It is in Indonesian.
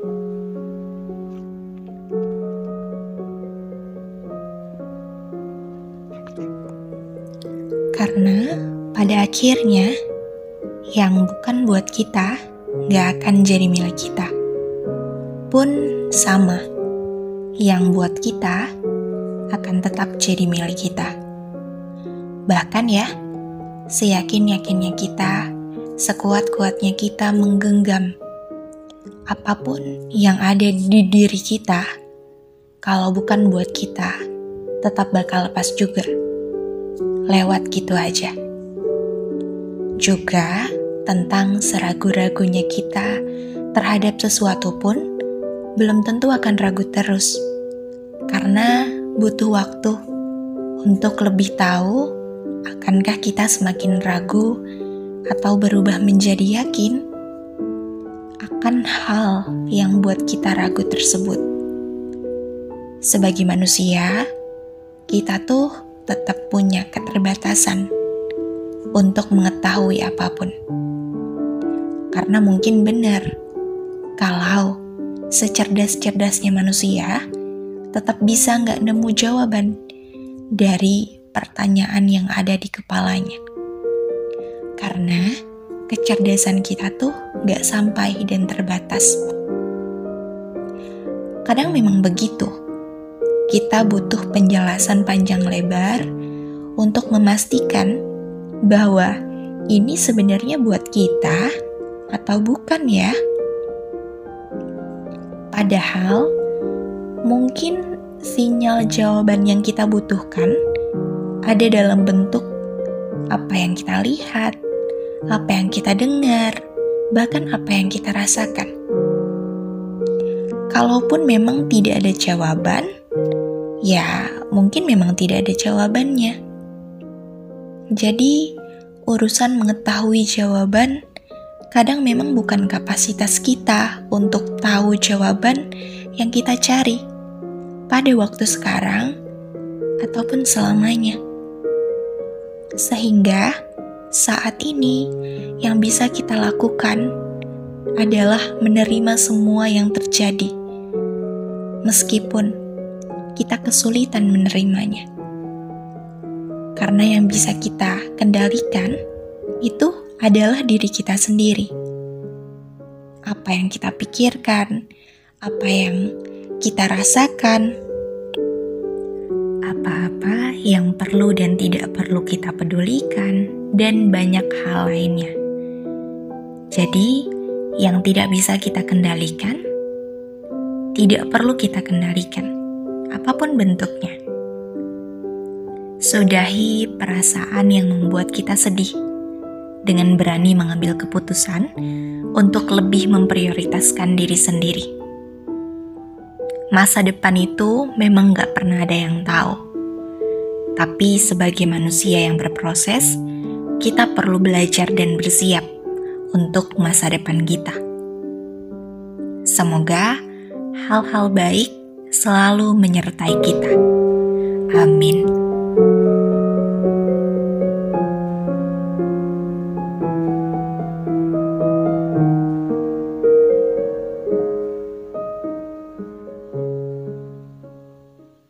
Karena pada akhirnya, yang bukan buat kita gak akan jadi milik kita. Pun sama, yang buat kita akan tetap jadi milik kita. Bahkan ya, seyakin-yakinnya kita, sekuat-kuatnya kita menggenggam apa pun yang ada di diri kita, kalau bukan buat kita, tetap bakal lepas juga lewat gitu aja. Juga tentang seragu-ragunya kita terhadap sesuatu pun belum tentu akan ragu terus. Karena butuh waktu untuk lebih tahu akankah kita semakin ragu atau berubah menjadi yakin akan hal yang buat kita ragu tersebut. Sebagai manusia, kita tuh tetap punya keterbatasan untuk mengetahui apa pun. Karena mungkin benar kalau secerdas-cerdasnya manusia tetap bisa nggak nemu jawaban dari pertanyaan yang ada di kepalanya. Karena kecerdasan kita tuh nggak sampai dan terbatas. Kadang memang begitu kita butuh penjelasan panjang lebar untuk memastikan bahwa ini sebenarnya buat kita atau bukan ya. Padahal mungkin sinyal jawaban yang kita butuhkan ada dalam bentuk apa yang kita lihat, apa yang kita dengar, bahkan apa yang kita rasakan. Kalaupun memang tidak ada jawaban, Ya, mungkin memang tidak ada jawabannya. Jadi, urusan mengetahui jawaban kadang memang bukan kapasitas kita untuk tahu jawaban yang kita cari pada waktu sekarang ataupun selamanya. Sehingga saat ini yang bisa kita lakukan adalah menerima semua yang terjadi. Meskipun kita kesulitan menerimanya. Karena yang bisa kita kendalikan itu adalah diri kita sendiri. Apa yang kita pikirkan, apa yang kita rasakan, yang perlu dan tidak perlu kita pedulikan, dan banyak hal lainnya. Jadi, yang tidak bisa kita kendalikan tidak perlu kita kendalikan apa pun bentuknya. Sudahi perasaan yang membuat kita sedih dengan berani mengambil keputusan untuk lebih memprioritaskan diri sendiri. Masa depan itu memang gak pernah ada yang tahu. Tapi sebagai manusia yang berproses, kita perlu belajar dan bersiap untuk masa depan kita. Semoga hal-hal baik selalu menyertai kita. Amin.